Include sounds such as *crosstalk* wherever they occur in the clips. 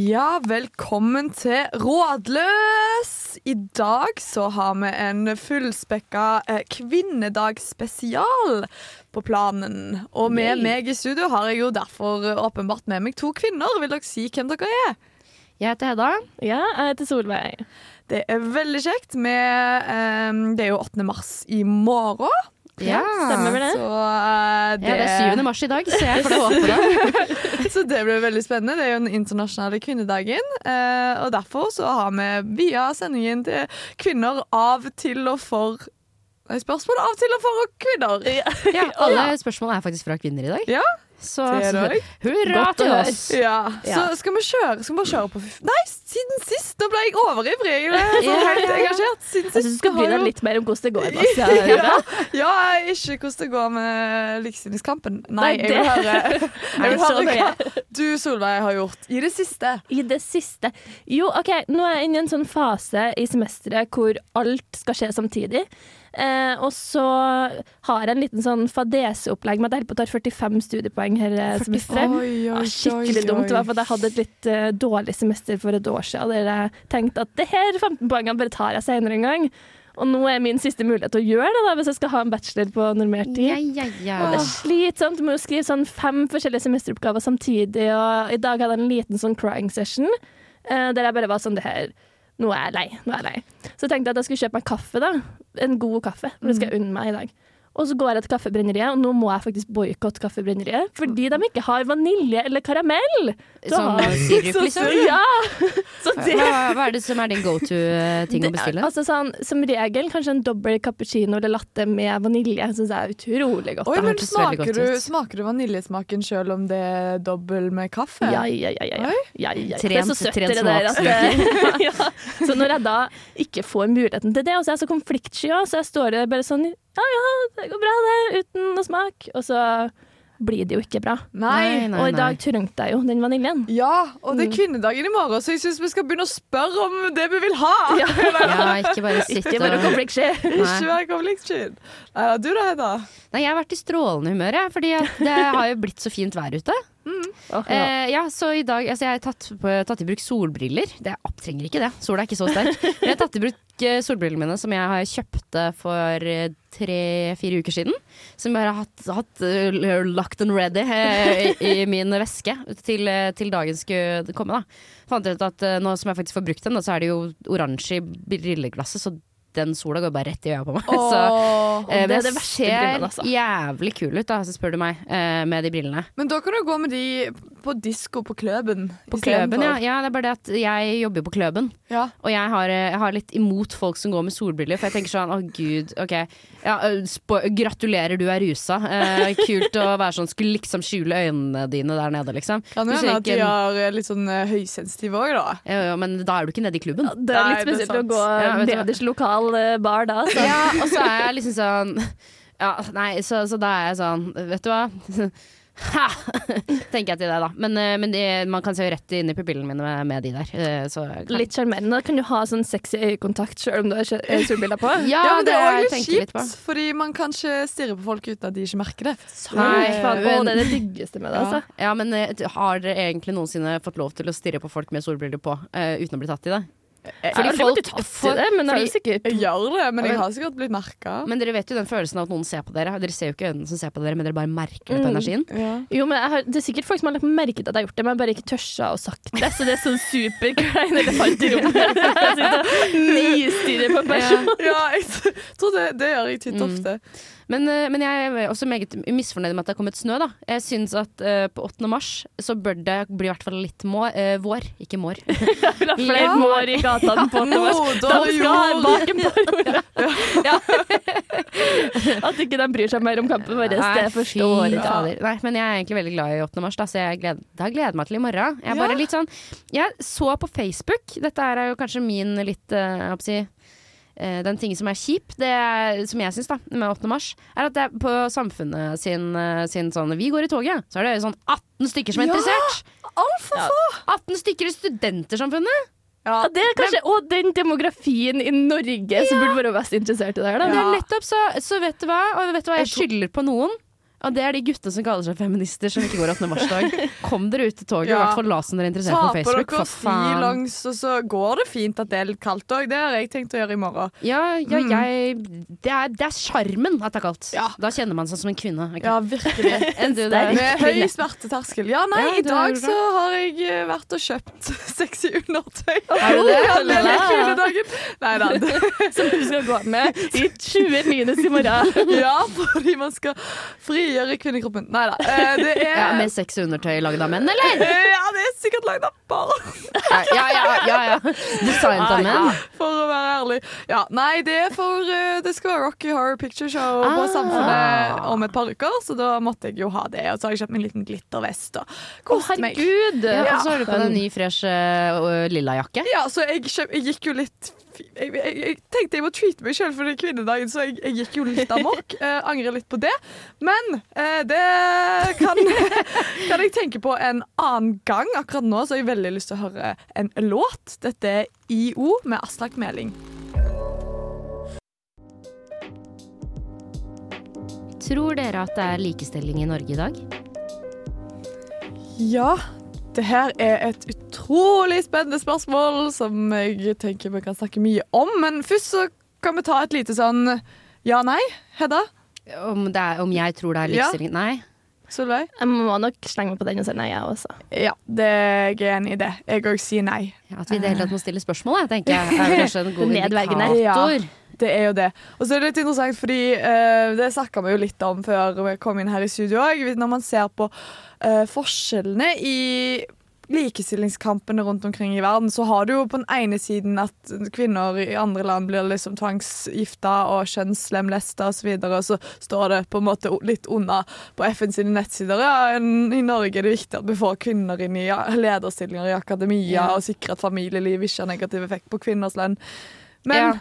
Ja, velkommen til Rådløs! I dag så har vi en fullspekka eh, kvinnedagsspesial på planen. Og med meg i studio har jeg jo derfor åpenbart med meg to kvinner. Vil dere si hvem dere er? Jeg heter Hedda. Ja, jeg heter Solveig. Det er veldig kjekt. Med, eh, det er jo 8. mars i morgen. Ja. Stemmer vel det? Så, eh, Ja, det er 7. mars i dag, så jeg får det håpe *laughs* det. *laughs* Så det blir veldig spennende. Det er jo den internasjonale kvinnedagen. Uh, og derfor så har vi via sendingen til kvinner av, til og for Spørsmål av, til og for og kvinner. *laughs* Ja, alle spørsmål er faktisk fra kvinner i dag. Ja, Så, det så det. hurra til oss! Ja. Ja. Så skal vi kjøre Skal vi bare kjøre på Nei, siden sist! Da ble jeg overivrig. Jeg er så *laughs* helt engasjert. Siden Jeg syns sist du skal jo- litt mer om hvordan det går. Bass. Ja, ja, ja. ja, ikke hvordan det går med likestillingskampen. Nei, Nei, jeg vil høre, *laughs* jeg vil høre hva du, Solveig, har gjort i det siste. I det siste Jo, OK, nå er jeg inne i en sånn fase i semesteret hvor alt skal skje samtidig. Eh, og så har jeg en liten sånn fadeseopplegg med at jeg holder på å ta 45 studiepoeng her eh, semesteret. Oi, oi, Ja, oi, skikkelig dumt. Det var jeg hadde et litt uh, dårlig semester for et år siden der jeg tenkte at det her 15 poengene bare tar jeg senere en gang. Og nå er min siste mulighet til å gjøre det da, hvis jeg skal ha en bachelor på normert tid. Ja, ja, ja. Og det er slitsomt. Du må jo skrive sånn fem forskjellige semesteroppgaver samtidig. Og i dag hadde jeg en liten sånn crying session eh, der jeg bare var sånn det her Nå er jeg lei. nå er jeg lei. Så jeg tenkte at jeg skulle kjøpe meg kaffe. da. En god kaffe. For det skal jeg unne meg i dag. Og så går jeg til Kaffebrenneriet, og nå må jeg faktisk boikotte Kaffebrenneriet. Fordi de ikke har vanilje eller karamell. Som Sånn sirup, liksom? Ja! *laughs* Så det, Hva, hva er det som er din go to-ting å bestille? Altså sånn, Som regel kanskje en dobbel cappuccino eller latte med vanilje. Syns jeg er utrolig godt. Oi, men smaker godt du, smaker du vaniljesmaken selv om det er dobbel med kaffe? Ja, ja, ja. ja, ja. Ja, ja. Trent- det er så søtt trent det der. At, *laughs* ja. Så når jeg da ikke får muligheten til det, og så er jeg så konfliktsky, så jeg står bare sånn Ja ja, det går bra, det, uten noe smak. Og så blir det jo ikke bra. Nei. Nei, og i dag trengte jeg jo den vaniljen. Ja, og Mm. det er kvinnedagen i morgen, så jeg syns vi skal begynne å spørre om det vi vil ha. Ja. *laughs* Ja, ikke bare sitte Ikke bare og konfliktsky. Ikke være konfliktsky. Nei du da, Hedda? Nei, jeg har vært i strålende humør, jeg, fordi det har jo blitt så fint vær ute. Åh, ja. Eh, ja, så i dag altså Jeg har tatt, på, tatt i bruk solbriller. Det jeg trenger ikke det. Sola er ikke så sterk. *laughs* Men jeg har tatt i bruk eh, solbrillene mine som jeg har kjøpte for eh, tre-fire uker siden. Som jeg har hatt, hatt uh, locked and ready uh, i, i min veske til, uh, til dagen skulle komme. Da. Fant ut at nå som jeg faktisk får brukt dem, da, så er det jo oransje i brilleglasset, så den sola går bare rett i øya på meg. *laughs* Så, eh, det det ser brillen, altså. jævlig kul ut, da, så spør du meg, eh, med de brillene. Men da kan du gå med de på disko på Kløben. På. Kløben, ja. ja. Det er bare det at jeg jobber på Kløben. ja. Og jeg har, eh, jeg har litt imot folk som går med solbriller, for jeg tenker sånn å gud, ok. Ja, spo gratulerer, du er rusa. Eh, kult å være sånn, skulle liksom skjule øynene dine der nede, liksom. Kan hende at de har eh, litt sånn eh, høysensitive òg, da. Ja, men da er du ikke nede i klubben. Det er litt spesielt å gå nederst lokal eh, bar da. Så. Ja, og så er jeg liksom sånn Ja, nei, så, så da er jeg sånn, vet du hva. *laughs* Ha! Tenker jeg til deg, da. Men, eh, men de, man kan se rett inn i pupillene mine med, med de der. eh, Så Litt sjarmerende. Kan du ha sånn sexy øyekontakt sjøl om du har solbriller på. Ja, Ja, men det er òg litt kjipt, fordi man kan ikke stirre på folk uten at de ikke merker det. Nei, faen, men- å, det er det diggeste med det, altså. Ja, men eh, har dere egentlig noensinne fått lov til å stirre på folk med solbriller på uh, uten å bli tatt i det? Jeg Fordi har aldri folk- blitt tatt for- i det, men det er fordi- sikkert Jeg gjør det, men jeg har sikkert blitt merka. Men dere vet jo den følelsen av at noen ser på dere. Dere ser jo ikke øynene som ser på dere, men dere bare merker det på Mm. energien. Ja. Jo, men jeg har, Det er sikkert folk som har lagt merke til at jeg har gjort det, men jeg bare ikke tørsa å sagt det. Så det er sånn superklein elefant i rommet. *laughs* Nistirrer på en person. ja, jeg tror det, det gjør jeg titt Mm. Men, eh, men jeg er også meget misfornøyd med at det har kommet snø. da Jeg syns at uh, på 8. mars så bør det bli i hvert fall litt må, uh, vår, ikke mår. Jeg vil ha flere Ja. mår i gata enn på 8. mars. De skal ha baken på jorda. Ja. *laughs* At ikke de bryr seg mer om kampen vår, det forstår jeg. Nei, men jeg er egentlig veldig glad i 8. mars, da, så jeg gleder, da gleder jeg meg til i morgen. Jeg er Ja. litt sånn Jeg så på Facebook, dette er jo kanskje min litt eh, eh, den tingen som er kjip, det er, som jeg syns da, med 8. mars, er at det er på samfunnet sin, eh, sin sånn Vi går i toget, så er det sånn 18 stykker som er Ja. interessert! Altfor Ja. få! 18 stykker i Studentersamfunnet! Ja. Ja, det er kanskje Og den demografien i Norge som burde være mest interessert i det her, da. Det er nettopp så, så vet du hva, og vet du hva Jeg skylder på noen? Og det er de guttene som kaller seg feminister som ikke går 18. mars-dag. *laughs* Kom dere ut til toget, i Ja. hvert fall la som dere er interessert Ta på Facebook. dere på dere stillongs, og så går det fint at det er litt kaldt òg. Det har jeg tenkt å gjøre i morgen. Ja, ja Mm. jeg Det er det er sjarmen at det er kaldt. Ja. Da kjenner man seg som en kvinne. Okay? Ja, virkelig. *laughs* Du? Med høy smerteterskel. Ja, nei, Ja, i dag så har jeg eh, vært og kjøpt *laughs* sexy undertøy. Du det? Ja, lille er Nei da. det- Som du skal gå med i 20 minus i morgen. Ja, fordi man skal frigjøre kvinnekroppen. Nei da. eh, Det er Ja, med sexy undertøy lagd av menn, eller? Eh, *laughs* Ja, det er sikkert lagd av barn, Ja, ja, ja. ja. Designet av menn. for å være ærlig. Ja, Nei, det er for eh, Det skal være Rocky Horror Picture Show på Ah. Samfunnet om et par uker, så da måtte jeg jo ha det. Og så har jeg kjøpt meg en liten glittervest og kost meg. herregud! Og så har du på deg en ny, fresh uh, lilla jakke. Ja, så jeg, kjøp, jeg gikk jo litt jeg, jeg, jeg tenkte jeg må treate meg sjøl for er kvinnedagen, så jeg, jeg gikk jo litt amok. *laughs* Eh, angrer litt på det. Men eh, det kan, *laughs* kan jeg tenke på en annen gang. Akkurat nå så har jeg veldig lyst til å høre en låt. Dette er IO med Aslak Meling. Tror dere at det er likestilling i Norge i dag? Ja, det her er et utrolig spennende spørsmål som jeg tenker vi kan snakke mye om. Men først så kan vi ta et lite sånn ja-nei. Hedda? Om, det er, om jeg tror det er Ja. Nei. Solveig? Jeg må nok slenge meg på den og si nei, jeg også. Ja, det er jeg enig i det. Jeg òg sier nei. Ja, at vi i det hele tatt må stille spørsmål, jeg, tenker jeg. Er vel *laughs* kanskje en god indikator. Det er jo det. Og så er det litt interessant, fordi uh, det snakka vi jo litt om før vi kom inn her i studio òg. Når man ser på uh, forskjellene i likestillingskampene rundt omkring i verden, så har du jo på den ene siden at kvinner i andre land blir liksom tvangsgifta og kjønnslemlesta osv., og, og så står det på en måte litt unna på FN sine nettsider. Ja, I Norge er det viktig at vi får kvinner inn i lederstillinger i akademia, Ja. og sikrer at familieliv ikke har negativ effekt på kvinners lønn. Men Ja.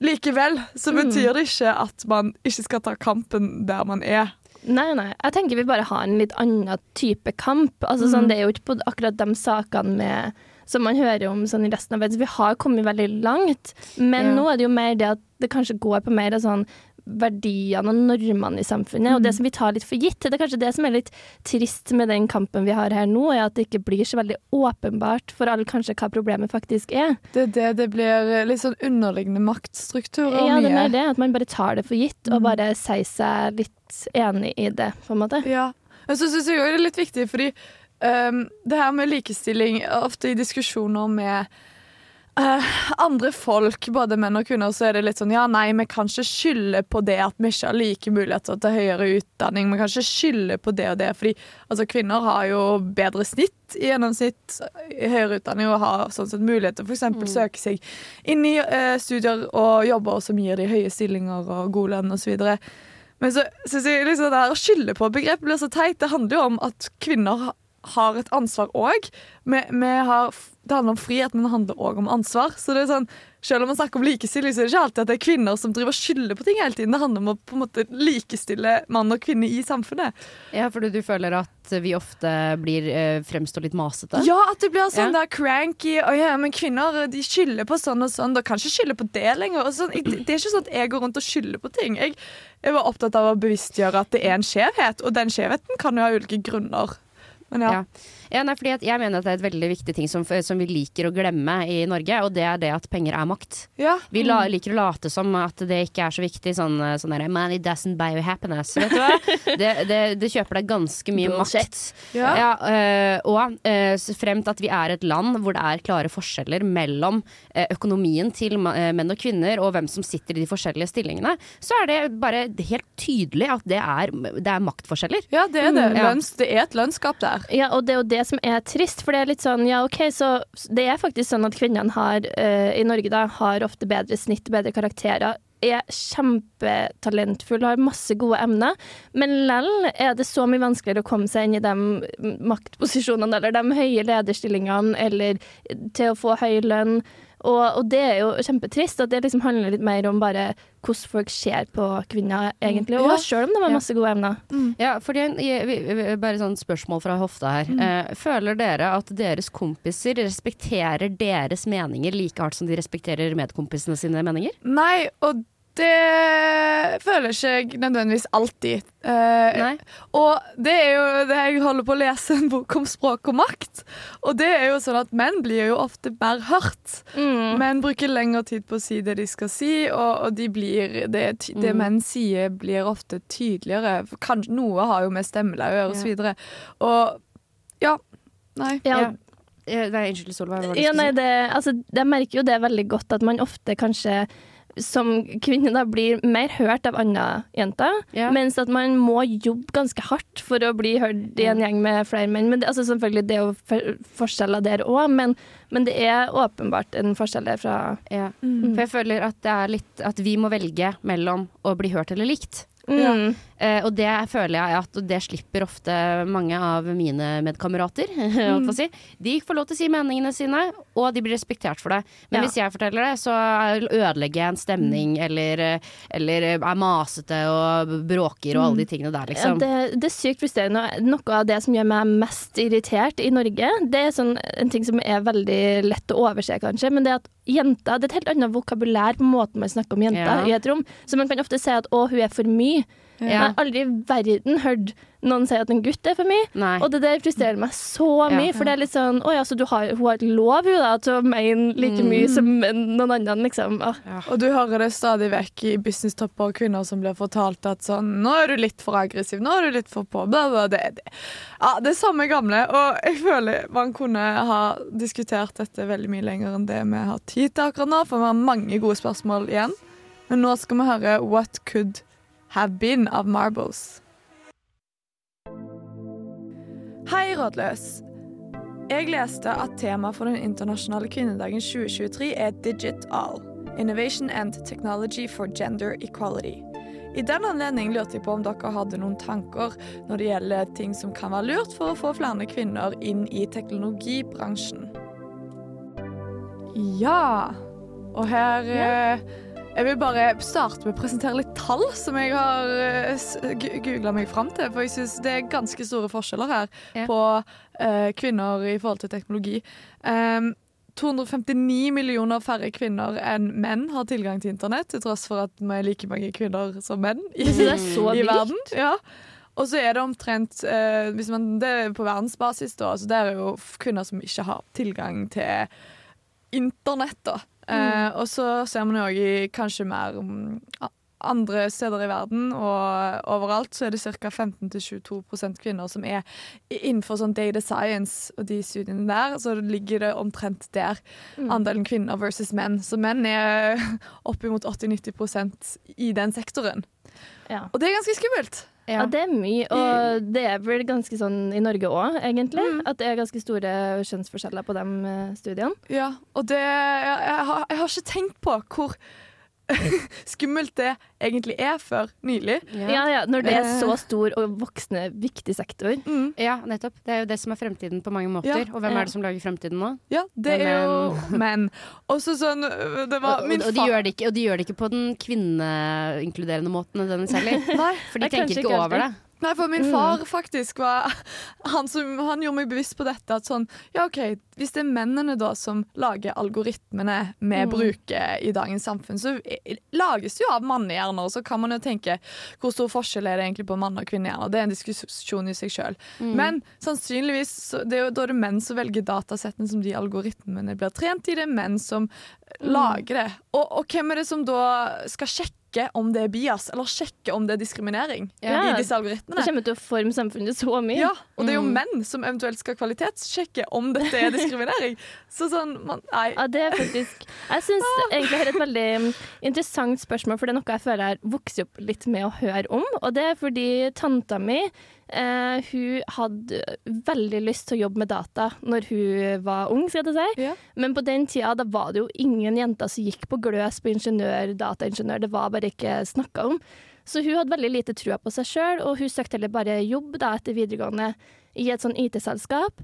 Likevel så Mm. betyr det ikke at man ikke skal ta kampen der man er. Nei, nei. Jeg tenker vi bare har en litt annen type kamp. Altså, Mm. sånn, det er jo ikke på akkurat de sakene med, som man hører om sånn, i resten av verden. Vi har kommet veldig langt, men Ja. nå er det jo mer det at det kanskje går på mer av sånn verdiene og normene i samfunnet, og det som vi tar litt for gitt. Det er kanskje det som er litt trist med den kampen vi har her nå, er at det ikke blir så veldig åpenbart for alle kanskje hva problemet faktisk er. Det er det det blir litt sånn underliggende maktstrukturer. og Ja, det er det, at man bare tar det for gitt, og Mm. bare sier seg litt enig i det, på en måte. Ja. Men så syns jeg òg det er litt viktig, fordi um, det her med likestilling ofte i diskusjoner med eh, andre folk, både menn og kvinner, så er det litt sånn ja, nei, vi kan ikke skylde på det at vi ikke har like muligheter til høyere utdanning. Vi kan ikke skylde på det og det, fordi altså, kvinner har jo bedre snitt i gjennomsnitt i høyere utdanning og har sånn sett mulighet til f.eks. Mm. søke seg inn i uh, studier og jobber som gir de høye stillinger og god lønn osv. Men så synes jeg liksom det her å skylde på begrepet blir så teit. Det handler jo om at kvinner har et ansvar òg. Det handler om frihet, men det handler òg om ansvar. Så det er sånn, Selv om man snakker om likestilling, så er det ikke alltid at det er kvinner som driver skylder på ting hele tiden. Det handler om å på en måte likestille mann og kvinne i samfunnet. Ja, fordi du føler at vi ofte blir eh, fremstår litt masete? Ja, at det blir sånn Ja. der cranky. Å ja, men kvinner de skylder på sånn og sånn. Da kan ikke skylde på det lenger. Og sånn, det er ikke sånn at jeg går rundt og skylder på ting. Jeg, jeg var opptatt av å bevisstgjøre at det er en skjevhet, og den skjevheten kan jo ha ulike grunner. Men ja. Ja. Ja, nei, fordi at jeg mener at det er et veldig viktig ting som, som vi liker å glemme i Norge, og det er det at penger er makt. ja. Vi la, liker å late som at det ikke er så viktig. Sånn, sånn der, Money doesn't buy you happiness. Vet du hva? *laughs* Det, det, det kjøper deg ganske mye Bullshit. makt. Ja. Ja, øh, og øh, fremt at vi er et land hvor det er klare forskjeller mellom øh, økonomien til øh, menn og kvinner, og hvem som sitter i de forskjellige stillingene, så er det bare helt tydelig at det er, det er maktforskjeller. Ja, det er det. Ja. Lønns, det er et lønnsgap der. Ja, og det og jo det som er trist, for det er litt sånn, ja ok, så det er faktisk sånn at kvinnene har, uh, i Norge da, har ofte bedre snitt, bedre karakterer, er kjempetalentfull, har masse gode emner, men lell er det så mye vanskeligere å komme seg inn i de maktposisjonene, eller de høye lederstillingene, eller til å få høy lønn, og, og det er jo kjempetrist, at det liksom handler litt mer om bare hvordan folk ser på kvinner, egentlig, og Ja. selv om de har masse gode emner. Ja, fordi Bare sånn spørsmål fra hofta her. Mm. føler dere at deres kompiser respekterer deres meninger like hardt som de respekterer medkompisene sine meninger? Nei, og Det føler ikke jeg nødvendigvis alltid. Eh, Nei. og det er jo det jeg holder på å lese en bok om språk og makt. Og det er jo sånn at menn blir jo ofte mer hørt. Mm. Menn bruker lengre tid på å si det de skal si, og, og de blir, det, det Mm. menn sier, blir ofte tydeligere. For Kanskje, noe har jo med stemmeleie å gjøre, og så videre. Og ja. Nei. Ja, Ja. Eh, Nei, unnskyld, Solveig. Ja, nei, det, altså, jeg merker jo det veldig godt at man ofte kanskje som kvinne da blir mer hørt av andre jenter, Ja. mens at man må jobbe ganske hardt for å bli hørt i en gjeng med flere menn. Men det, altså, selvfølgelig, det er jo forskjeller der òg, men, men det er åpenbart en forskjell der fra Ja. Mm. For jeg føler at det er litt At vi må velge mellom å bli hørt eller likt. Mm. Eh, og det føler jeg at det slipper ofte mange av mine medkamerater. *laughs* Mm. si. De får lov til å si meningene sine, og de blir respektert for det. Men Ja. hvis jeg forteller det, så er- ødelegger jeg en stemning, eller, eh, eller er masete og bråker og alle de tingene der, Ja, liksom. det, det er sykt frustrerende. Noe av det som gjør meg mest irritert i Norge, det er sånn, en ting som er veldig lett å overse, kanskje, men det er at jenter Det er et helt annet vokabulær på måten man snakker om jenter Ja. i et rom. Så man kan ofte si at 'å, hun er for mye'. Jeg har aldri i verden hørt noen sier at en gutt er for mye. Nei. Og det der frustrerer meg så Ja. mye, for det er litt sånn Å ja, så du har, hun har et lov hun da, til å mene like Mm. mye som noen andre, liksom. Ja. Og du hører det stadig vekk i businesstopper og kvinner som blir fortalt at sånn Nå er du litt for aggressiv, nå er du litt for på bla, bla, det, det. Ja, det er samme gamle, og jeg føler man kunne ha diskutert dette veldig mye lenger enn det vi har tid til akkurat nå, for vi har mange gode spørsmål igjen. Men nå skal vi høre What Could Have Been av Marbles. Hei, rådløs. Jeg leste at temaet for den internasjonale kvinnedagen 2023 er Digital. Innovation and Technology for Gender Equality. I den anledning lurte jeg på om dere hadde noen tanker når det gjelder ting som kan være lurt for å få flere kvinner inn i teknologibransjen. Ja. Og her eh, Jeg vil bare starte med å presentere litt tall som jeg har uh, googla meg fram til. For jeg syns det er ganske store forskjeller her Ja. på uh, kvinner i forhold til teknologi. Um, 259 millioner færre kvinner enn menn har tilgang til internett, til tross for at vi er like mange kvinner som menn i, i verden. Ja. Og så er det omtrent uh, hvis man, Det er på verdensbasis, da. Så det er jo kvinner som ikke har tilgang til internett, da. Eh, og så ser man jo òg i kanskje mer mm, andre steder i verden og overalt så er det ca. 15-22% kvinner som er innenfor sånn data science og de studiene der. Så ligger det omtrent der, andelen kvinner versus menn. Så menn er *laughs* oppimot 80-90% i den sektoren. Ja. Og det er ganske skummelt. Ja, det er mye, og det er vel ganske sånn i Norge òg, egentlig. Mm. At det er ganske store kjønnsforskjeller på de eh, studiene. Ja, og det jeg, jeg, har, jeg har ikke tenkt på hvor *laughs* skummelt det egentlig er før nylig. Ja, ja, Når det er så stor og voksende, viktig sektor. Mm. Ja, nettopp. Det er jo det som er fremtiden på mange måter. Ja, og hvem er det som lager fremtiden nå? Ja, det er jo *laughs* menn. Også sånn Det var Og, min og, de gjør det ikke, og de gjør det ikke på den kvinneinkluderende måten nødvendigvis heller. For de tenker ikke ikke over det. Nei, for min Mm. far faktisk var *laughs* han, som, han gjorde meg bevisst på dette. At sånn, ja ok, Hvis det er mennene da som lager algoritmene vi Mm. bruker i dagens samfunn, så lages det jo av mannehjerner. Så kan man jo tenke hvor stor forskjell er det egentlig på mann- og kvinnehjerner. Det er en diskusjon i seg sjøl. Mm. Men sannsynligvis det er jo, da er det menn som velger datasettene som de algoritmene blir trent i. Det er menn som Mm. lager det. Og, og hvem er det som da skal sjekke om det er bias, eller sjekke om det er diskriminering Ja. i disse algoritmene. Det kommer til å forme samfunnet så mye. Ja, og det er jo Mm. menn som eventuelt skal kvalitetssjekke om dette er diskriminering. *laughs* Så sånn, man, nei. Ja, det er faktisk Jeg syns egentlig det er et veldig mm, interessant spørsmål, for det er noe jeg føler jeg har vokst opp litt med å høre om. Og det er fordi tanta mi eh, hun hadde veldig lyst til å jobbe med data når hun var ung, skal jeg si. Ja. Men på den tida da var det jo ingen jenter som gikk på gløs på ingeniør, dataingeniør. Det var bare ikke snakka om. Så hun hadde veldig lite trua på seg sjøl, og hun søkte heller bare jobb da, etter videregående i et sånn IT-selskap.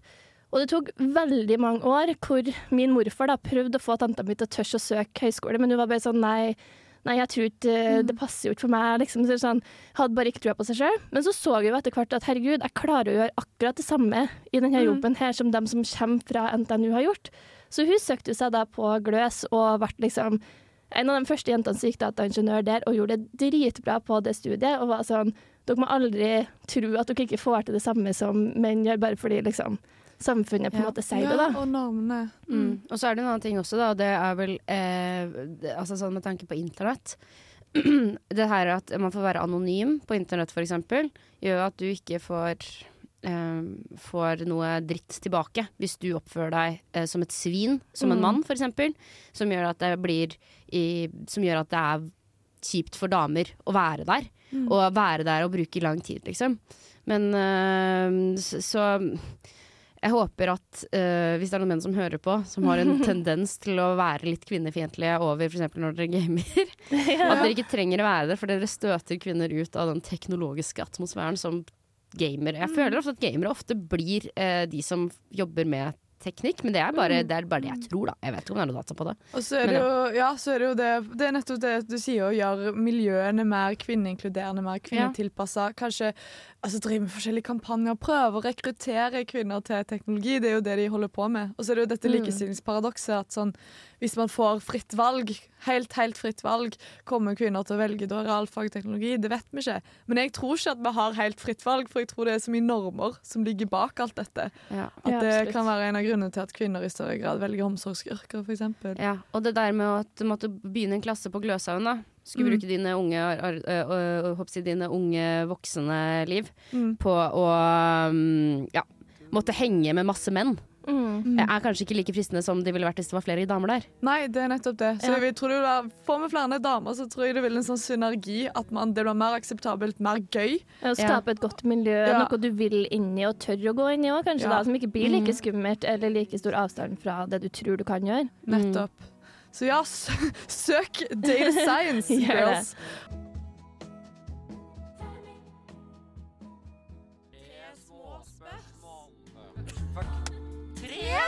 Og det tok veldig mange år hvor min morfar da prøvde å få tanta mi til å tørre å søke høyskole, men hun var bare sånn nei, nei jeg tror ikke det passer jo ikke for meg. Liksom. Så sånn, hadde bare ikke trua på seg sjøl. Men så så vi jo etter hvert at herregud, jeg klarer å gjøre akkurat det samme i denne Mm. jobben her som dem som kommer fra NTNU har gjort. Så hun søkte seg da på Gløs og ble liksom en av de første jentene som gikk dataingeniør der og gjorde det dritbra på det studiet. Og var sånn Dere må aldri tro at dere ikke får til det samme som menn gjør, bare fordi liksom samfunnet på en Ja. måte sier det, da. Ja, og normene. Mm. Og så er det en annen ting også, da. og Det er vel eh, Altså sånn med tanke på internett. *clears throat* det her at man får være anonym på internett, f.eks., gjør at du ikke får eh, får noe dritt tilbake hvis du oppfører deg eh, som et svin, som en Mm. mann f.eks., som gjør at det blir i, Som gjør at det er kjipt for damer å være der. Mm. Og være der og bruke lang tid, liksom. Men eh, så, så jeg håper at eh, hvis det er noen menn som hører på, som har en *laughs* tendens til å være litt kvinnefiendtlige over f.eks. når dere gamer, *laughs* at dere ikke trenger å være det, for dere støter kvinner ut av den teknologiske atmosfæren som gamer. Jeg føler ofte at gamere ofte blir eh, de som jobber med teknikk, men det er, bare, det er bare det jeg tror, da. Jeg vet ikke om det er noe data på det. Og så er det jo, ja, så er det jo det Det er nettopp det du sier, å gjøre miljøene mer kvinneinkluderende, mer kvinnetilpassa. Kanskje altså, drive med forskjellige kampanjer, prøve å rekruttere kvinner til teknologi. Det er jo det de holder på med. Og så er det jo dette Mm. likestillingsparadokset at sånn, hvis man får fritt valg, helt, helt fritt valg, kommer kvinner til å velge da realfag og teknologi? Det vet vi ikke. Men jeg tror ikke at vi har helt fritt valg, for jeg tror det er så mye normer som ligger bak alt dette. Ja. At det ja, kan være en av grunnene til at kvinner i større grad velger omsorgsyrker, f.eks. Ja, og det der med at du måtte begynne en klasse på Gløshaugen, da. Skulle Mm. bruke dine unge, ar- ar- ø- ø- dine unge voksne liv Mm. på å um, ja, måtte henge med masse menn. Mm. Er kanskje ikke like fristende som det ville vært hvis det var flere damer der. Nei, det er nettopp det. Så Ja. vi tror det Får vi flere damer, så tror jeg det vil en sånn synergi. At man, det blir mer akseptabelt, mer gøy. Å skape et godt miljø, Ja. noe du vil inn i og tør å gå inn i òg, kanskje, Ja. da, som ikke blir like skummelt eller like stor avstand fra det du tror du kan gjøre. Nettopp. Så ja, søk data science, *laughs*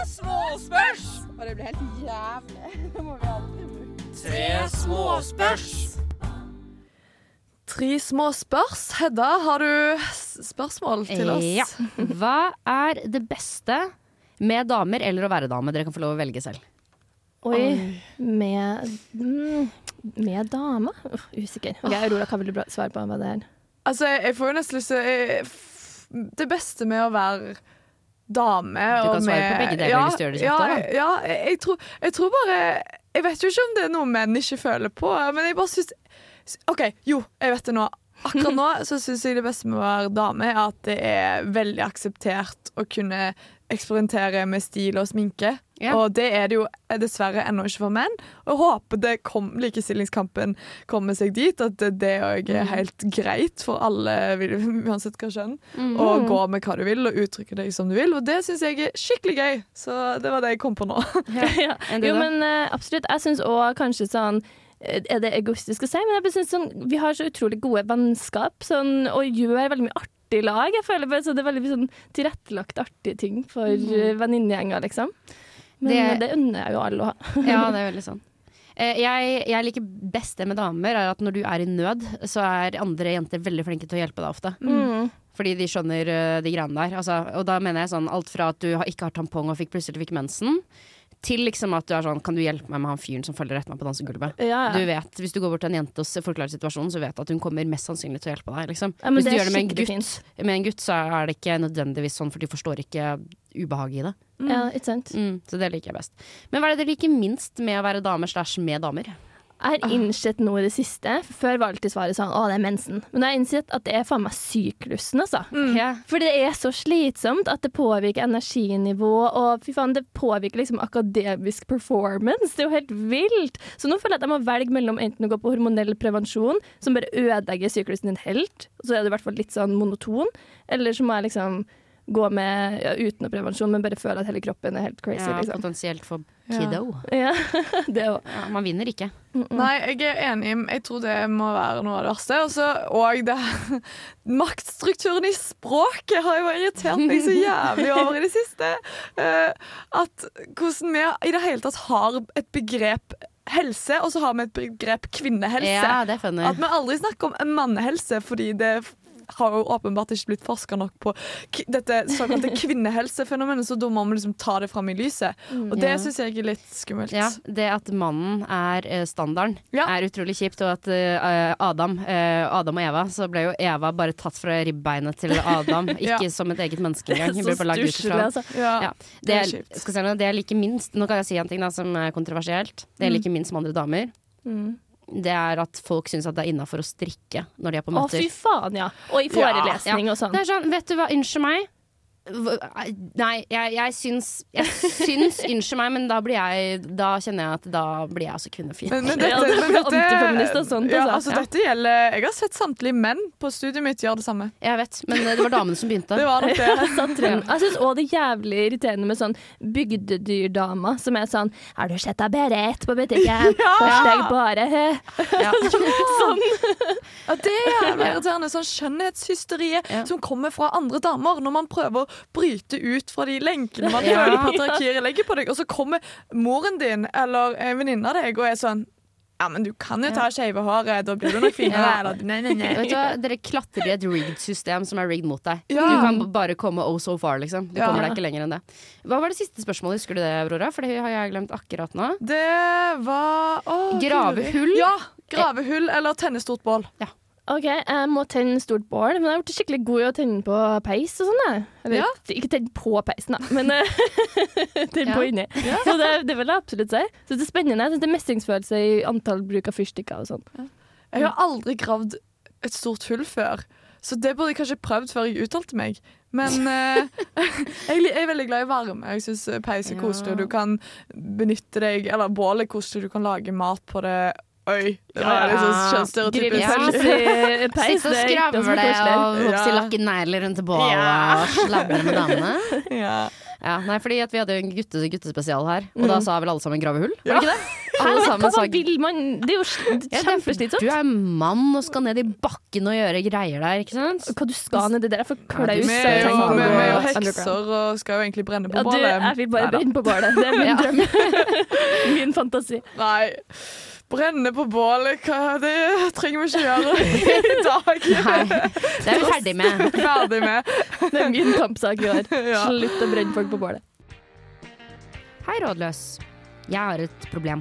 Gjør det. girls. *laughs* Tre småspørs. Tre små spørs. Hedda, har du spørsmål til oss? Ja. Hva er det beste med damer eller å være dame? Dere kan få lov å velge selv. Oi, med mm, Med dame? Uff, usikker. Ok, Aurora, hva vil du svare på hva det er? Altså, jeg får jo nesten lyst til Det beste med å være dame Du kan svare med, på begge deler ja, hvis du gjør det ja, kjapt, da. ja, jeg, jeg, tror, jeg tror bare Jeg vet jo ikke om det er noe menn ikke føler på, men jeg bare syns OK, jo, jeg vet det nå. Akkurat *laughs* nå så syns jeg det beste med å være dame er at det er veldig akseptert å kunne eksperimentere med stil og sminke. Ja. Og det er det jo dessverre ennå ikke for menn. Og jeg håper det kom, likestillingskampen kommer seg dit, at det- òg er helt greit for alle, uansett hva kjønn, å gå med hva du vil og uttrykke deg som du vil. Og det syns jeg er skikkelig gøy. Så det var det jeg kom på nå. *laughs* ja. ja. Jo, men eh, absolutt. Jeg syns òg kanskje sånn eh, er det egoistisk å si, men jeg synes sånn, vi har så utrolig gode vennskap sånn, og gjør veldig mye artig i lag. Jeg føler bare så Det er veldig sånn tilrettelagt artige ting for mm. venninnegjenger, liksom. Men Det- det, det unner jeg jo alle å ha. *laughs* Ja, det er *laughs* veldig sånn. Eh, Jeg, jeg liker best det med damer, er at når du er i nød, så er andre jenter veldig flinke til å hjelpe deg ofte. Mm. Fordi de skjønner eh, de greiene der. Altså, og da mener jeg sånn alt fra at du ikke har tampong og fikk plutselig fikk mensen, til liksom at du er sånn Kan du hjelpe meg med han fyren som følger etter meg på dansegulvet? Ja, Du vet, Hvis du går bort til en jente og forklarer situasjonen, så vet du at hun kommer mest sannsynlig til å hjelpe deg. Liksom. Ja, hvis du gjør det med en gutt, med en gutt, så er det ikke nødvendigvis sånn, for de forstår ikke ubehaget i det. ja, ikke sant. Mm, så det liker jeg best. Men hva er det dere liker minst med å være damer slash med damer? Jeg har innsett noe i det siste Før var alltid svaret sånn Å, det er mensen. Men jeg har innsett at det er faen meg syklusen, altså. Ja. For det er så slitsomt at det påvirker energinivå, og fy faen, det påvirker liksom akademisk performance. Det er jo helt vilt. Så nå føler jeg at jeg må velge mellom enten å gå på hormonell prevensjon, som bare ødelegger syklusen din helt, så er det i hvert fall litt sånn monoton, eller så må jeg liksom gå med ja, uten noe prevensjon, men bare føle at hele kroppen er helt crazy, Ja, liksom. potensielt for kiddo. Ja, *laughs* det òg. Ja, man vinner ikke. Nei, jeg er enig. Jeg tror det må være noe av det verste. Også, og det *laughs* Maktstrukturen i språket har jo irritert meg så jævlig over i det siste. Uh, *laughs* at hvordan vi i det hele tatt har et begrep helse, og så har vi et begrep kvinnehelse. Ja, det. At vi aldri snakker om mannehelse fordi det har jo åpenbart ikke blitt forska nok på dette såkalte *laughs* kvinnehelsefenomenet, så da må vi liksom ta det fram i lyset. Og det Ja. syns jeg er litt skummelt. Ja, det at mannen er eh, standarden, Ja. er utrolig kjipt. Og at eh, Adam, eh, Adam og Eva, så ble jo Eva bare tatt fra ribbeinet til Adam. *laughs* Ikke Ja. som et eget menneske engang. Hun *laughs* ble bare lagd ut fra altså. Ja. Det, er er, skal si noe, det jeg liker minst Nå kan jeg si en ting da som er kontroversielt. Det jeg liker minst med andre damer, Mm. Det er at folk syns at det er innafor å strikke når de er på Å, møter. fy faen, ja. Og i forelesning og sånn. Det er sånn, vet du hva, unnskyld meg. Nei, jeg, jeg syns Jeg syns, *laughs* unnskyld meg, men da blir jeg Da kjenner jeg at da blir jeg altså kvinnefiendtlig. Men, men Ja, dette, er men dette, sånt, ja, altså. altså, Ja. dette gjelder Jeg har sett samtlige menn på studiet mitt gjøre det samme. Jeg vet, men det var damene som begynte. *laughs* Det var nok det. *laughs* Jeg Jeg syns òg det er jævlig irriterende med sånn bygdedyrdama som er sånn 'Har du sett deg bare ett på butikken?' Hashtag bare. Ja. Ja, det er irriterende. Sånn skjønnhetshysteriet Ja. som kommer fra andre damer når man prøver bryte ut fra de lenkene man *laughs* Ja. føler patriarkiet legger på deg, og så kommer moren din eller en venninne av deg og er sånn ja, men du kan jo ta skeive håret, da blir du nok finere. Ja. Nei, nei, nei. Vet du hva? Dere klatrer i et rigged system som er rigged mot deg. Ja. Du kan bare komme oh so far, liksom. Du Ja. kommer deg ikke lenger enn det. Hva var det siste spørsmålet, husker du det, Aurora? For det har jeg glemt akkurat nå. Det var å? Guri. Ja. Gravehull eller tenne stort bål. OK, jeg må tenne stort bål, men jeg har blitt skikkelig god i å tenne på peis og sånn. Eller Ja. ikke tenne på peisen, da, men *laughs* eh, *laughs* tenne på Ja. inni. Så det, det vil jeg absolutt si. Så det er spennende. Jeg synes det er mestringsfølelse i antall bruk av fyrstikker og sånn. Jeg har aldri gravd et stort hull før, så det burde jeg kanskje prøvd før jeg uttalte meg. Men *laughs* eh, jeg er veldig glad i varme. Jeg syns peis er koselig, du kan benytte deg Eller bålet er koselig, du kan lage mat på det. Oi, det var Ja, litt sånn kjønnsstereotypisk. Sitte *laughs* og skravle og hoppsi Ja. lakke negler rundt bålet Ja. og slabbe med damene. *laughs* Ja. Ja, nei, fordi at Vi hadde jo en gutte, guttespesial her, og Mm. da sa vel alle sammen 'grave hull'? Var Ja. det ikke det? *laughs* Alle sammen sa vil man Det er jo Ja, kjempeslitsomt. Du er mann og skal ned i bakken og gjøre greier der, ikke sant? Hva du skal nedi der er for klaus. Vi er jo, med, på hekser og skal jo egentlig brenne på Ja, du, bålet. jeg vil bare Neida. brenne på bålet. Det er min *laughs* drøm. *laughs* min fantasi. Nei. Brenne på bålet, hva det trenger vi ikke gjøre i *laughs* dag. Nei, det er vi ferdig med. Ferdig med. Det er min kampsak i år. Ja. Slutt å brenne folk på bålet. Hei, rådløs. Jeg har et problem.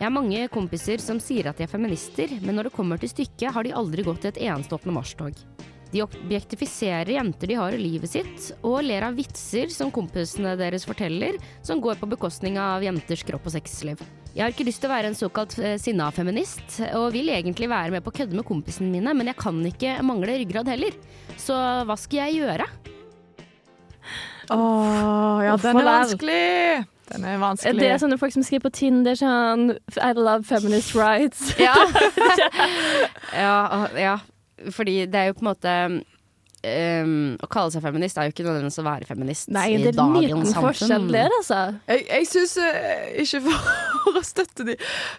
Jeg har mange kompiser som sier at de er feminister, men når det kommer til stykket, har de aldri gått til et eneste Åpne mars-tog. De objektifiserer jenter de har i livet sitt, og ler av vitser som kompisene deres forteller, som går på bekostning av jenters kropp og sexliv. Jeg har ikke lyst til å være en såkalt eh, sinna feminist, og vil egentlig være med på å kødde med kompisene mine, men jeg kan ikke mangle ryggrad heller. Så hva skal jeg gjøre? Åh, ja, Uff, den er vel. vanskelig. Den er Er vanskelig. det sånne folk som skriver på Tinder sånn I love feminist rights? Ja. *laughs* *laughs* ja, ja, fordi det er jo på en måte um, Å kalle seg feminist er jo ikke nødvendigvis å være feminist Nei, i det er en dagens liten forskjell der, altså. Jeg, jeg syns Ikke for *laughs* å støtte de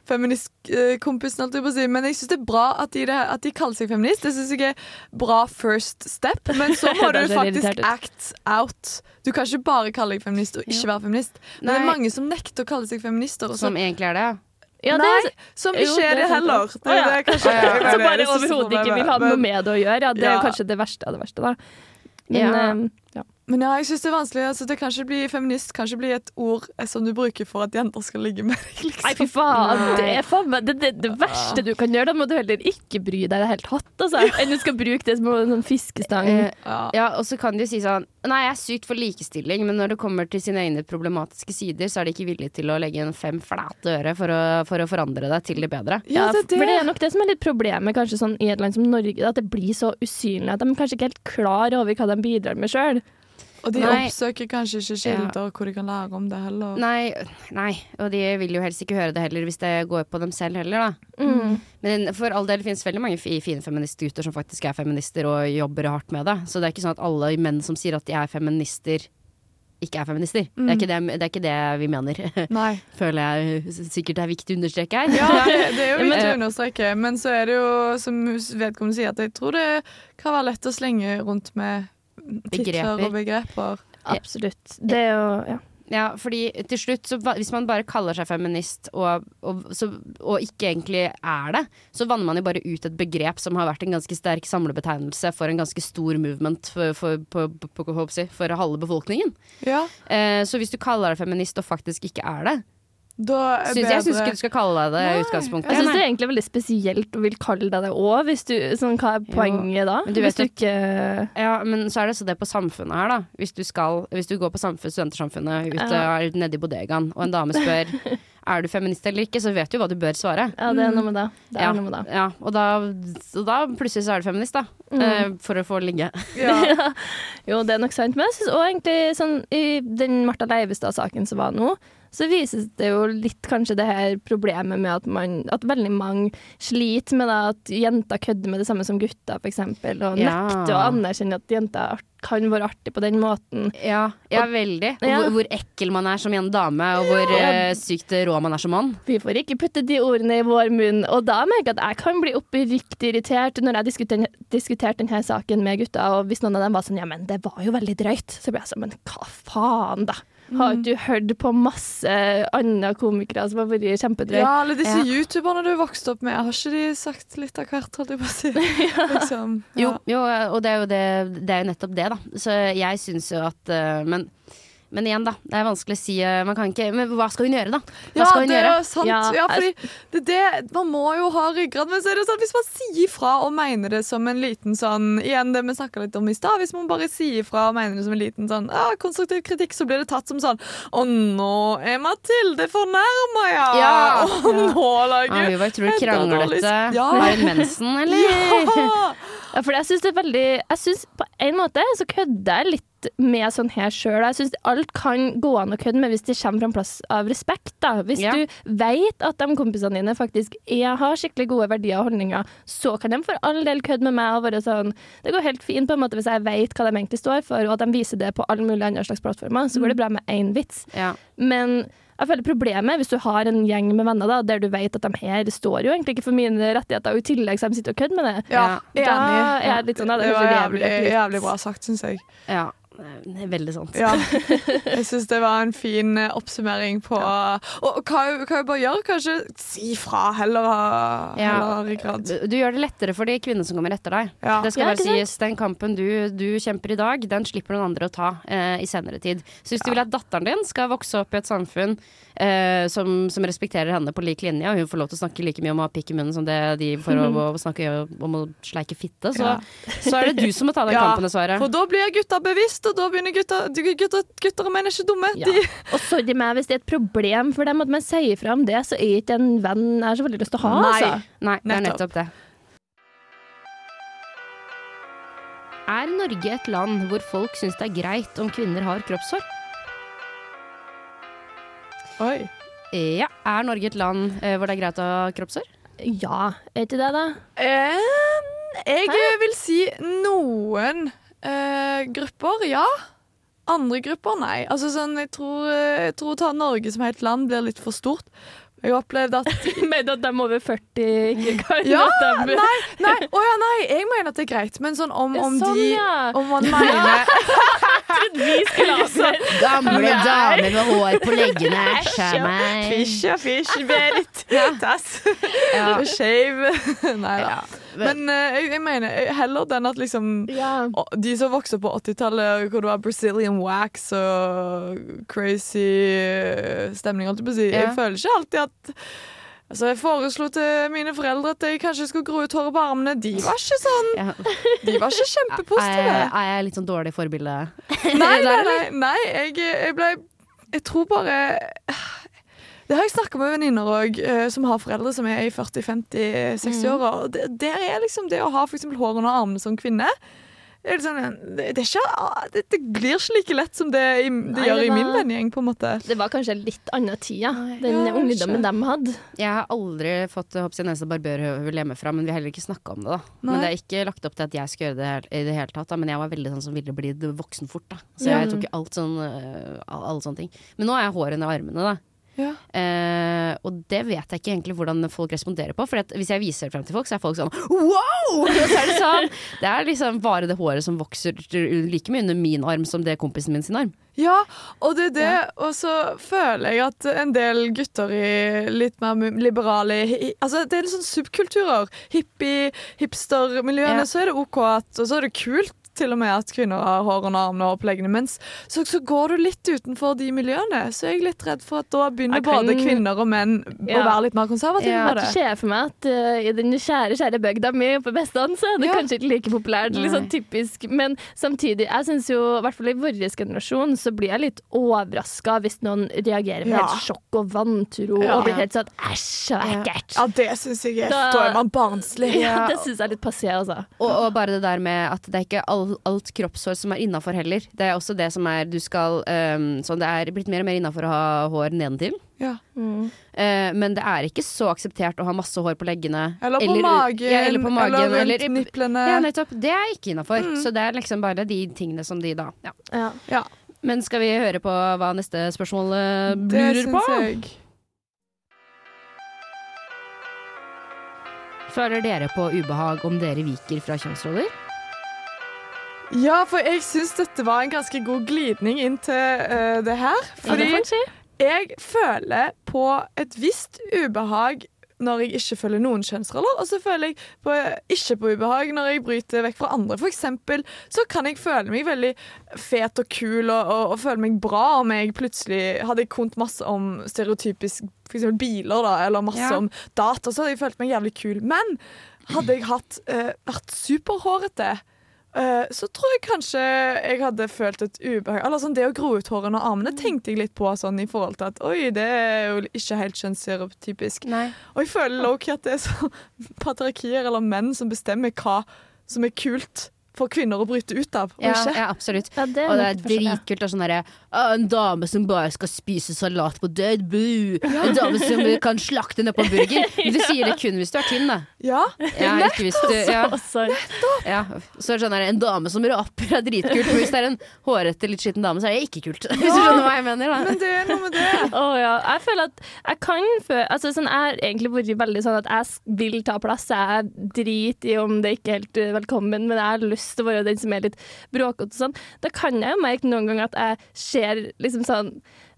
feministkompisene, si, men jeg syns det er bra at de, at de kaller seg feminist. Det syns jeg er bra first step, men så *laughs* må du faktisk act out. Du kan ikke bare kalle deg feminist og ikke være feminist. Men det er mange som nekter å kalle seg feminister. Også. Som egentlig er det. Ja, det nei, det, som jo, er det er heller. Det, ja. det er kanskje, ja. mener, så bare det er overhodet ikke vil ha noe med det å gjøre. Ja, det er kanskje det verste av det verste, da. Men Ja. eh, ja. Men ja, jeg synes det er vanskelig. Altså, det kan ikke bli feminist kan ikke bli et ord eh, som du bruker for at jenter skal ligge med deg. Liksom. Nei, fy faen. Nei. Det er faen meg det, det, det verste du kan gjøre. Da må du heller ikke bry deg i det hele tatt. Altså. Enn du skal bruke det som en sånn fiskestang. Eh, Ja. ja, og så kan de si sånn Nei, jeg er sykt for likestilling, men når det kommer til sine egne problematiske sider, så er de ikke villige til å legge en fem flate øre for å, for å forandre deg til det bedre. Ja, det er det. For det er nok det som er litt problemet kanskje sånn i et land som Norge, at det blir så usynlig at de kanskje ikke er helt klar over hva de bidrar med sjøl. Og de Nei. oppsøker kanskje ikke kilder hvor de kan lære om det heller. Nei, nei, og de vil jo helst ikke høre det heller hvis det går på dem selv heller, da. Mm. Men for all del finnes veldig mange fine feministgutter som faktisk er feminister og jobber hardt med det. Så det er ikke sånn at alle menn som sier at de er feminister, ikke er feminister. Det, er ikke det, det er ikke det vi mener. *laughs* Nei. Føler jeg sikkert er viktig å understreke her. Ja, det, det er jo *laughs* viktig å understreke, men så er det jo, som vedkommende sier, at jeg tror det kan være lett å slenge rundt med Begreper. og begreper. Absolutt. Det er jo ja. Ja, fordi til slutt, så, hvis man bare kaller seg feminist og, og, så, og ikke egentlig er det, så vanner man jo bare ut et begrep som har vært en ganske sterk samlebetegnelse for en ganske stor movement for, for, for, for halve befolkningen. Ja, Eh, så hvis du kaller deg feminist og faktisk ikke er det, da er syns jeg syns ikke du skal kalle deg det i utgangspunktet. Jeg syns det er egentlig veldig spesielt å vil kalle deg det òg, sånn, Hva er poenget da? men du hvis vet du ikke Ja, men så er det så det på samfunnet her, da. Hvis du, skal, hvis du går på samfunn, studentersamfunnet ute Ja. nede i bodegaen, og en dame spør *laughs* er du feminist eller ikke, så vet du hva du bør svare. Ja, det er noe med det. det, er Ja, noe med det. ja, og da, så da plutselig så er du feminist, da. Mm. Eh, for å få ligge. Ja. *laughs* Jo, det er nok sant. Men jeg syns òg egentlig sånn, i den Martha Leivestad-saken som var nå, så vises det jo litt kanskje det her problemet med at, man, at veldig mange sliter med det, at jenter kødder med det samme som gutter, f.eks. Og Ja. nekter å anerkjenne at jenter kan være artig på den måten. Ja, ja veldig. Og Ja. hvor, hvor ekkel man er som en dame, og hvor uh, sykt rå man er som mann. Vi får ikke putte de ordene i vår munn. Og da merker jeg at jeg kan bli oppriktig irritert når jeg diskuter- diskuterte denne saken med gutta, og hvis noen av dem var sånn ja, men det var jo veldig drøyt, så blir jeg sånn men hva faen, da? Har ikke du hørt på masse andre komikere som har vært kjempedrøye? ja, eller disse Ja. youtuberne du vokste opp med, har ikke de sagt litt av hvert, holdt jeg på å si? *laughs* Liksom, Jo, ja. jo, og det er jo, det, det er nettopp det, da. Så jeg syns jo at eh, men, men igjen, da. Det er vanskelig å si. eh, Man kan ikke Men hva skal hun gjøre, da? Hva Ja, hun det er gjøre? jo sant. Ja, Ja, fordi det, er det, man må jo ha ryggrad. Men så er det sånn, hvis man sier fra og mener det som en liten sånn Igjen det vi snakka litt om i stad. Hvis man bare sier fra og mener det som en liten sånn ah, konstruktiv kritikk, så blir det tatt som sånn Å, nå er Mathilde fornærma, ja! Ja. *laughs* Og nå lager hun ja, utrolig kranglete. Ja. Har hun mensen, *laughs* eller? Ja! *laughs* Ja, for jeg synes det er veldig Jeg synes på en måte så kødder jeg litt med sånn her sjøl. Jeg syns alt kan gå an å kødde med hvis det kommer fra en plass av respekt. da. Hvis Ja. du vet at de kompisene dine faktisk er, har skikkelig gode verdier og holdninger, så kan de for all del kødde med meg og være sånn Det går helt fint på en måte hvis jeg vet hva de egentlig står for, og at de viser det på alle mulige andre slags plattformer. Så går det bra med én vits. Ja. Men jeg føler problemet hvis du har en gjeng med venner da, der du vet at de her står jo egentlig ikke for mine rettigheter, og i tillegg så de sitter og kødder med det. Ja, Da enig. er jeg litt sånn, da, det det var jævlig, jævlig bra sagt, syns jeg. ja. Det er veldig sant. Ja. *laughs* Jeg syns det var en fin eh, oppsummering på Og hva jeg bare gjør? Kanskje si fra, heller heller Ja. Du, du gjør det lettere for de kvinnene som kommer etter deg. Ja. Det skal Ja, bare sies, Den kampen du, du kjemper i dag, den slipper noen andre å ta eh, i senere tid. Så hvis du vil at datteren din skal vokse opp i et samfunn eh, som, som respekterer henne på lik linje, og hun får lov til å snakke like mye om å ha pikk i munnen som det de får lov å snakke om å sleike fitte, så, Ja. så er det du som må ta den *laughs* Ja, kampen, dessverre. For da blir gutta bevisst, og da begynner gutta Gutter, gutter og menn er ikke dumme. Ja. De, Og sorry meg hvis det er et problem for dem at man sier fra om det, så er ikke en venn jeg har så veldig lyst til å ha. Nei. Altså. Nei, det er Nettopp. det. Er Norge et land hvor folk syns det er greit om kvinner har kroppshår? Oi. Ja. Er Norge et land eh, hvor det er greit å ha kroppshår? Ja, er ikke det, da? Eh, jeg vil si noen eh, grupper, ja. Andre grupper, nei. Altså sånn, jeg tror, eh, jeg tror å ta Norge som helt land blir litt for stort. Jeg har opplevd at *laughs* Med at de over 40 ikke kan Ja, nei, nei, Oh, ja, nei, jeg mener at det er greit, men sånn om, om Sånn, de ja. Om man mener *laughs* Vi skulle ha sånn Gamle dame damer med hår på leggene. Æsj a meg. Fysj og fysj, Berit. *laughs* Tass. Ja. *laughs* Shave. Nei da. Ja. Men uh, jeg, jeg mener eh, heller den at liksom Ja. De som vokste opp på 80-tallet, hvor det var Brazilian wax og crazy eh, stemning, holdt jeg på å si. Jeg føler ikke alltid at Altså, Jeg foreslo til mine foreldre at jeg kanskje skulle gro ut håret på armene. De var ikke sånn Ja. De var ikke Er, kjempepositive. er jeg litt sånn dårlig forbilde? Nei, nei, *laughs* nei, nei jeg, jeg ble Jeg tror bare Det har jeg snakka med venninner òg, som har foreldre som er i 40-50-60-åra. Mm. det, det er liksom det å ha for eksempel hår under armene som kvinne. Det, er liksom, det, det, er ikke, det, det glir ikke like lett som det, i, det Nei, gjør det i min var- vennegjeng, på en måte. Det var kanskje litt annen tid, ja. Den Ja, ungdommen de hadde. Jeg har aldri fått jeg, barbørhøvel hjemmefra, men vi har heller ikke snakka om det. da Nei. Men det er ikke lagt opp til at jeg skal gjøre det her- i det hele tatt. Da. Men jeg var veldig sånn som ville bli voksen fort. da Så Ja. jeg tok alt sånn øh, alle sånne ting. Men nå har jeg hår under armene, da. Ja. Eh, og det vet jeg ikke egentlig hvordan folk responderer på. For hvis jeg viser det frem til folk, så er folk sånn wow! *laughs* Så er det sånn. Det er liksom bare det håret som vokser like mye under min arm som det kompisen min sin arm. Ja, og det er det. Og så føler jeg at en del gutter i litt mer liberale Altså, det er litt sånn subkulturer. Hippie, hipstermiljøene, Ja. så er det OK at Og så er det kult til og med at kvinner har hår under armene og oppleggene. Mens så, så går du litt utenfor de miljøene, så er jeg litt redd for at da begynner kan- både kvinner og menn å være litt mer konservative Ja, på det. Jeg ser for meg at uh, i den kjære, kjære bygda mi på Vestland, så er det Ja. kanskje ikke like populært. Litt sånn typisk. Men samtidig, jeg syns jo, i hvert fall i vår generasjon, så blir jeg litt overraska hvis noen reagerer med Ja. helt sjokk og vantro Ja. og blir helt sånn æsj og Ja. ekkelt. Ja, det syns jeg er Da- Da er man barnslig. Ja, det syns jeg er litt passé, altså. Og, og bare det der med at det er ikke all, alt kroppshår som er innafor heller. Det er også det som er du skal um, Sånn det er blitt mer og mer innafor å ha hår nedentil. Ja. Eh, men det er ikke så akseptert å ha masse hår på leggene. Eller på magen, ja, eller, på magen, eller rundt eller- nipplene. Ja, nettopp. Det er ikke innafor. Mm. Så det er liksom bare de tingene som de da ja. Ja. Ja, Men skal vi høre på hva neste spørsmål eh, lurer på? syns jeg. Føler dere på ubehag om dere viker fra kjønnsroller? Ja, for jeg syns dette var en ganske god glidning inn til uh, det her. Ja, det Fordi jeg føler på et visst ubehag når jeg ikke følger noen kjønnsroller, og så føler jeg på, ikke på ubehag når jeg bryter vekk fra andre. For eksempel så kan jeg føle meg veldig fet og kul og, og, og føle meg bra om jeg plutselig hadde jeg kunnet masse om stereotypisk for eksempel biler, da, eller masse Ja. om data, så hadde jeg følt meg jævlig kul. Men hadde jeg hatt, uh, vært superhårete Eh, så tror jeg kanskje jeg hadde følt et ubehag. Eller sånn Det å gro ut hårene og armene tenkte jeg litt på sånn i forhold til at oi, det er jo ikke helt kjønnsstereotypisk. Og jeg føler low-key at det er så *laughs* patriarkier eller menn som bestemmer hva som er kult for kvinner å bryte ut av, og Ja, ikke. ja, absolutt. Ja, det Og det er dritkult. og Sånn derre «Å, En dame som bare skal spise salat på død, bu! En dame som kan slakte ned på burger. *laughs* Men du sier det kun hvis du er tynn, da. Ja, Ja, ikke hvis du, ja, ja. Så er det sånn her, En dame som raper er dritkult, men hvis det er en hårete, litt skitten dame, så er det ikke kult. *laughs* Hvis du skjønner hva jeg mener. Da. men det er noe med det. *laughs* Oh, ja. Jeg føler at jeg kan føle altså, sånn, Jeg har egentlig vært veldig sånn at jeg vil ta plass. Jeg driter i om det ikke er helt eh, velkommen, men jeg har lyst til å være den som er litt bråkete og sånn. Da kan jeg jo merke noen ganger at jeg ser liksom sånn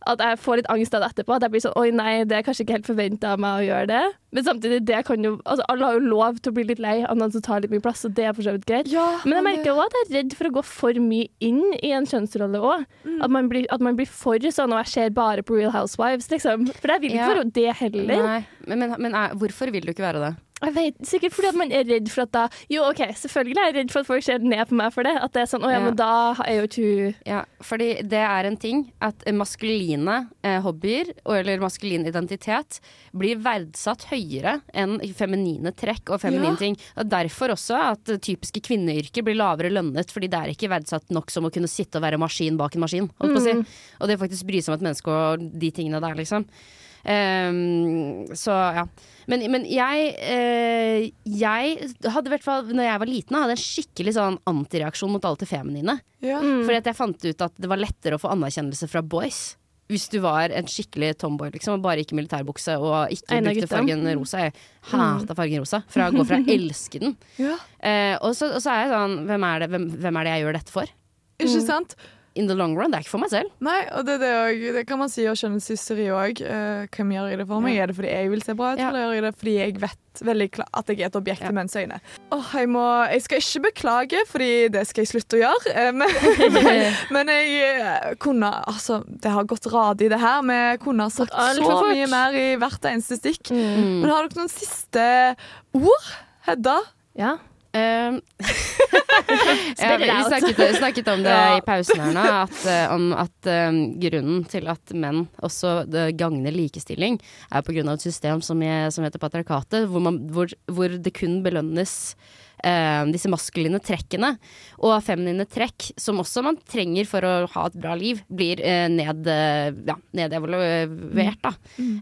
at jeg får litt angst av det etterpå. At jeg blir sånn Oi, nei, det er kanskje ikke helt forventa av meg å gjøre det. Men samtidig, det kan jo altså, Alle har jo lov til å bli litt lei av noen som tar litt mye plass, og det er for så vidt greit. Ja, Men jeg merker òg at jeg er redd for å gå for mye inn i en kjønnsrolle òg. At, man blir- at man blir for sånn, og jeg ser bare på Real Housewives, liksom. For jeg vil ikke Ja. være det heller. Nei, men, men, men er, hvorfor vil du ikke være det? Jeg vet, Sikkert fordi at man er redd for at da Jo, OK, selvfølgelig er jeg redd for at folk ser ned på meg for det. At det er sånn Å ja, Ja. men da er jo ikke Ja, fordi det er en ting at maskuline eh, hobbyer, eller maskulin identitet, blir verdsatt høyere enn feminine trekk og feminine Ja. ting. Og derfor også at typiske kvinneyrker blir lavere lønnet, fordi det er ikke verdsatt nok som å kunne sitte og være maskin bak en maskin. Holdt på å si. Og det faktisk bry seg om et menneske og de tingene der, liksom. Ehm, så ja. Men, men jeg, eh, jeg hadde i hvert fall, når jeg var liten, hadde en skikkelig sånn antireaksjon mot alt det feminine. Ja. Mm. Fordi at jeg fant ut at det var lettere å få anerkjennelse fra boys. Hvis du var en skikkelig tomboy liksom, og bare gikk i militærbukse og ikke Eina brukte gutta. fargen rosa. Jeg hata fargen rosa. Fra å gå fra å *laughs* elske den. Ja. Eh, og, så, og så er jeg sånn hvem er, det, hvem, hvem er det jeg gjør dette for? Ikke sant? In the long run. Det er ikke for meg selv. Nei, og det, det, også, det kan man si og skjønnhetshysteri òg. Uh, hvem gjør jeg det for meg? Ja. Er det fordi jeg vil se bra ut, Ja. eller gjør jeg det fordi jeg vet veldig klart at jeg er et objekt i menns øyne? Oh, jeg, må, jeg skal ikke beklage, fordi det skal jeg slutte å gjøre. eh, men, *laughs* men jeg eh, kunne Altså, det har gått radig, det her. Vi kunne ha sagt så fort. mye mer i hvert eneste stikk. Mm. Men har dere noen siste ord, Hedda? Ja. Um, *laughs* ja, vi snakket, snakket om det *laughs* i pausen her nå, at, eh, om at um, grunnen til at menn også gagner likestilling, er av et system som, jeg, som heter patriarkatet, hvor, man, hvor, hvor det kun belønnes eh, disse maskuline trekkene. Og feminine trekk, som også man trenger for å ha et bra liv, blir eh, ned, eh, ja, nedevaluert, da.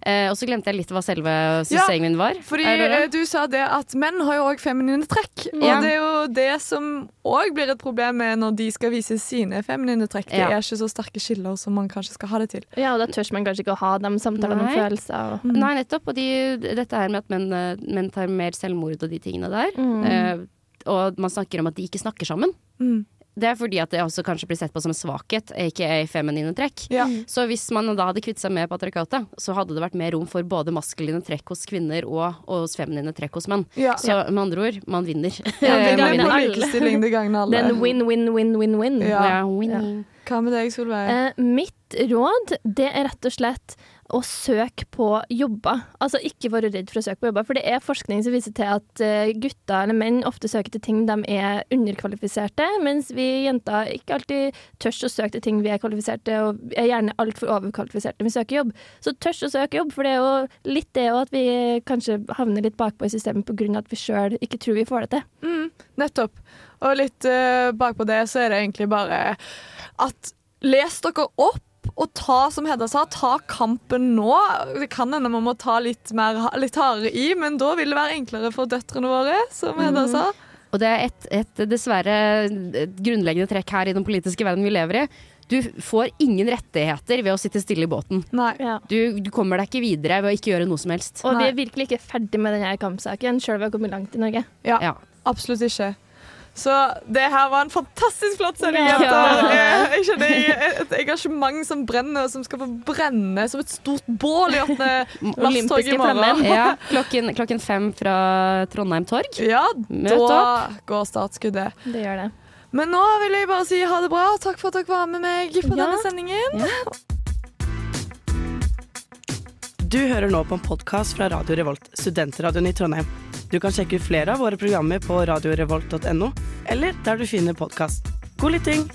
Eh, og så glemte jeg litt hva selve sysselsen min var. Fordi det det? eh, du sa det at menn har jo òg feminine trekk. Og Ja. det er jo det som òg blir et problem med når de skal vise sine feminine trekk. Det Ja. er ikke så sterke skiller som man kanskje skal ha det til. Ja, og da tør man kanskje ikke å ha de samtalene om følelser. Og... Nei, nettopp. Og de, dette her med at menn, eh, menn tar mer selvmord og de tingene der. Mm. Og man snakker om at de ikke snakker sammen. Mm. Det er fordi at det også kanskje blir sett på som en svakhet, aka feminine trekk. Ja. Så hvis man da hadde kvittet seg med patriarkatet, så hadde det vært mer rom for både maskuline trekk hos kvinner og, og hos feminine trekk hos menn. Ja. Så med andre ord, man vinner. Ja, Det *laughs* gagner alle. det gagner alle. Er win-win-win-win-win. Ja. Hva med deg, Solveig? Eh, mitt råd det er rett og slett å søke på jobber. Altså ikke være redd for å søke på jobber. For det er forskning som viser til at eh, gutter eller menn ofte søker til ting de er underkvalifiserte, mens vi jenter ikke alltid tør å søke til ting vi er kvalifiserte, og er gjerne altfor overkvalifiserte når vi søker jobb. Så tør å søke jobb, for det er jo litt det òg at vi kanskje havner litt bakpå i systemet pga. at vi sjøl ikke tror vi får det til. Mm, nettopp. Og litt uh, bakpå det så er det egentlig bare at les dere opp. Og ta, som Hedda sa, ta kampen nå. Det kan hende man må ta litt, mer, litt hardere i, men da vil det være enklere for døtrene våre, som Hedda sa. Og det er et, et dessverre et grunnleggende trekk her i den politiske verden vi lever i. Du får ingen rettigheter ved å sitte stille i båten. Nei. Ja. Du, du kommer deg ikke videre ved å ikke gjøre noe som helst. Og vi er virkelig ikke ferdig med denne kampsaken, sjøl om vi har kommet langt i Norge. Ja, Ja. absolutt ikke. Så det her var en fantastisk flott sending, Ja. jenter. Jeg, jeg kjenner jeg- et engasjement som brenner, som skal få brenne som et stort bål i åttende lasttog Olympiske i morgen. *laughs* Ja, klokken, klokken fem fra Trondheim Torg. Ja, Møt da går startskuddet. Det gjør det. Men nå vil jeg bare si ha det bra. Takk for at dere var med meg på Ja. denne sendingen. Du hører nå på en podkast fra Radio Revolt, studentradioen i Trondheim. Du kan sjekke ut flere av våre programmer på radiorevolt.no, eller der du finner podkast. God lytting!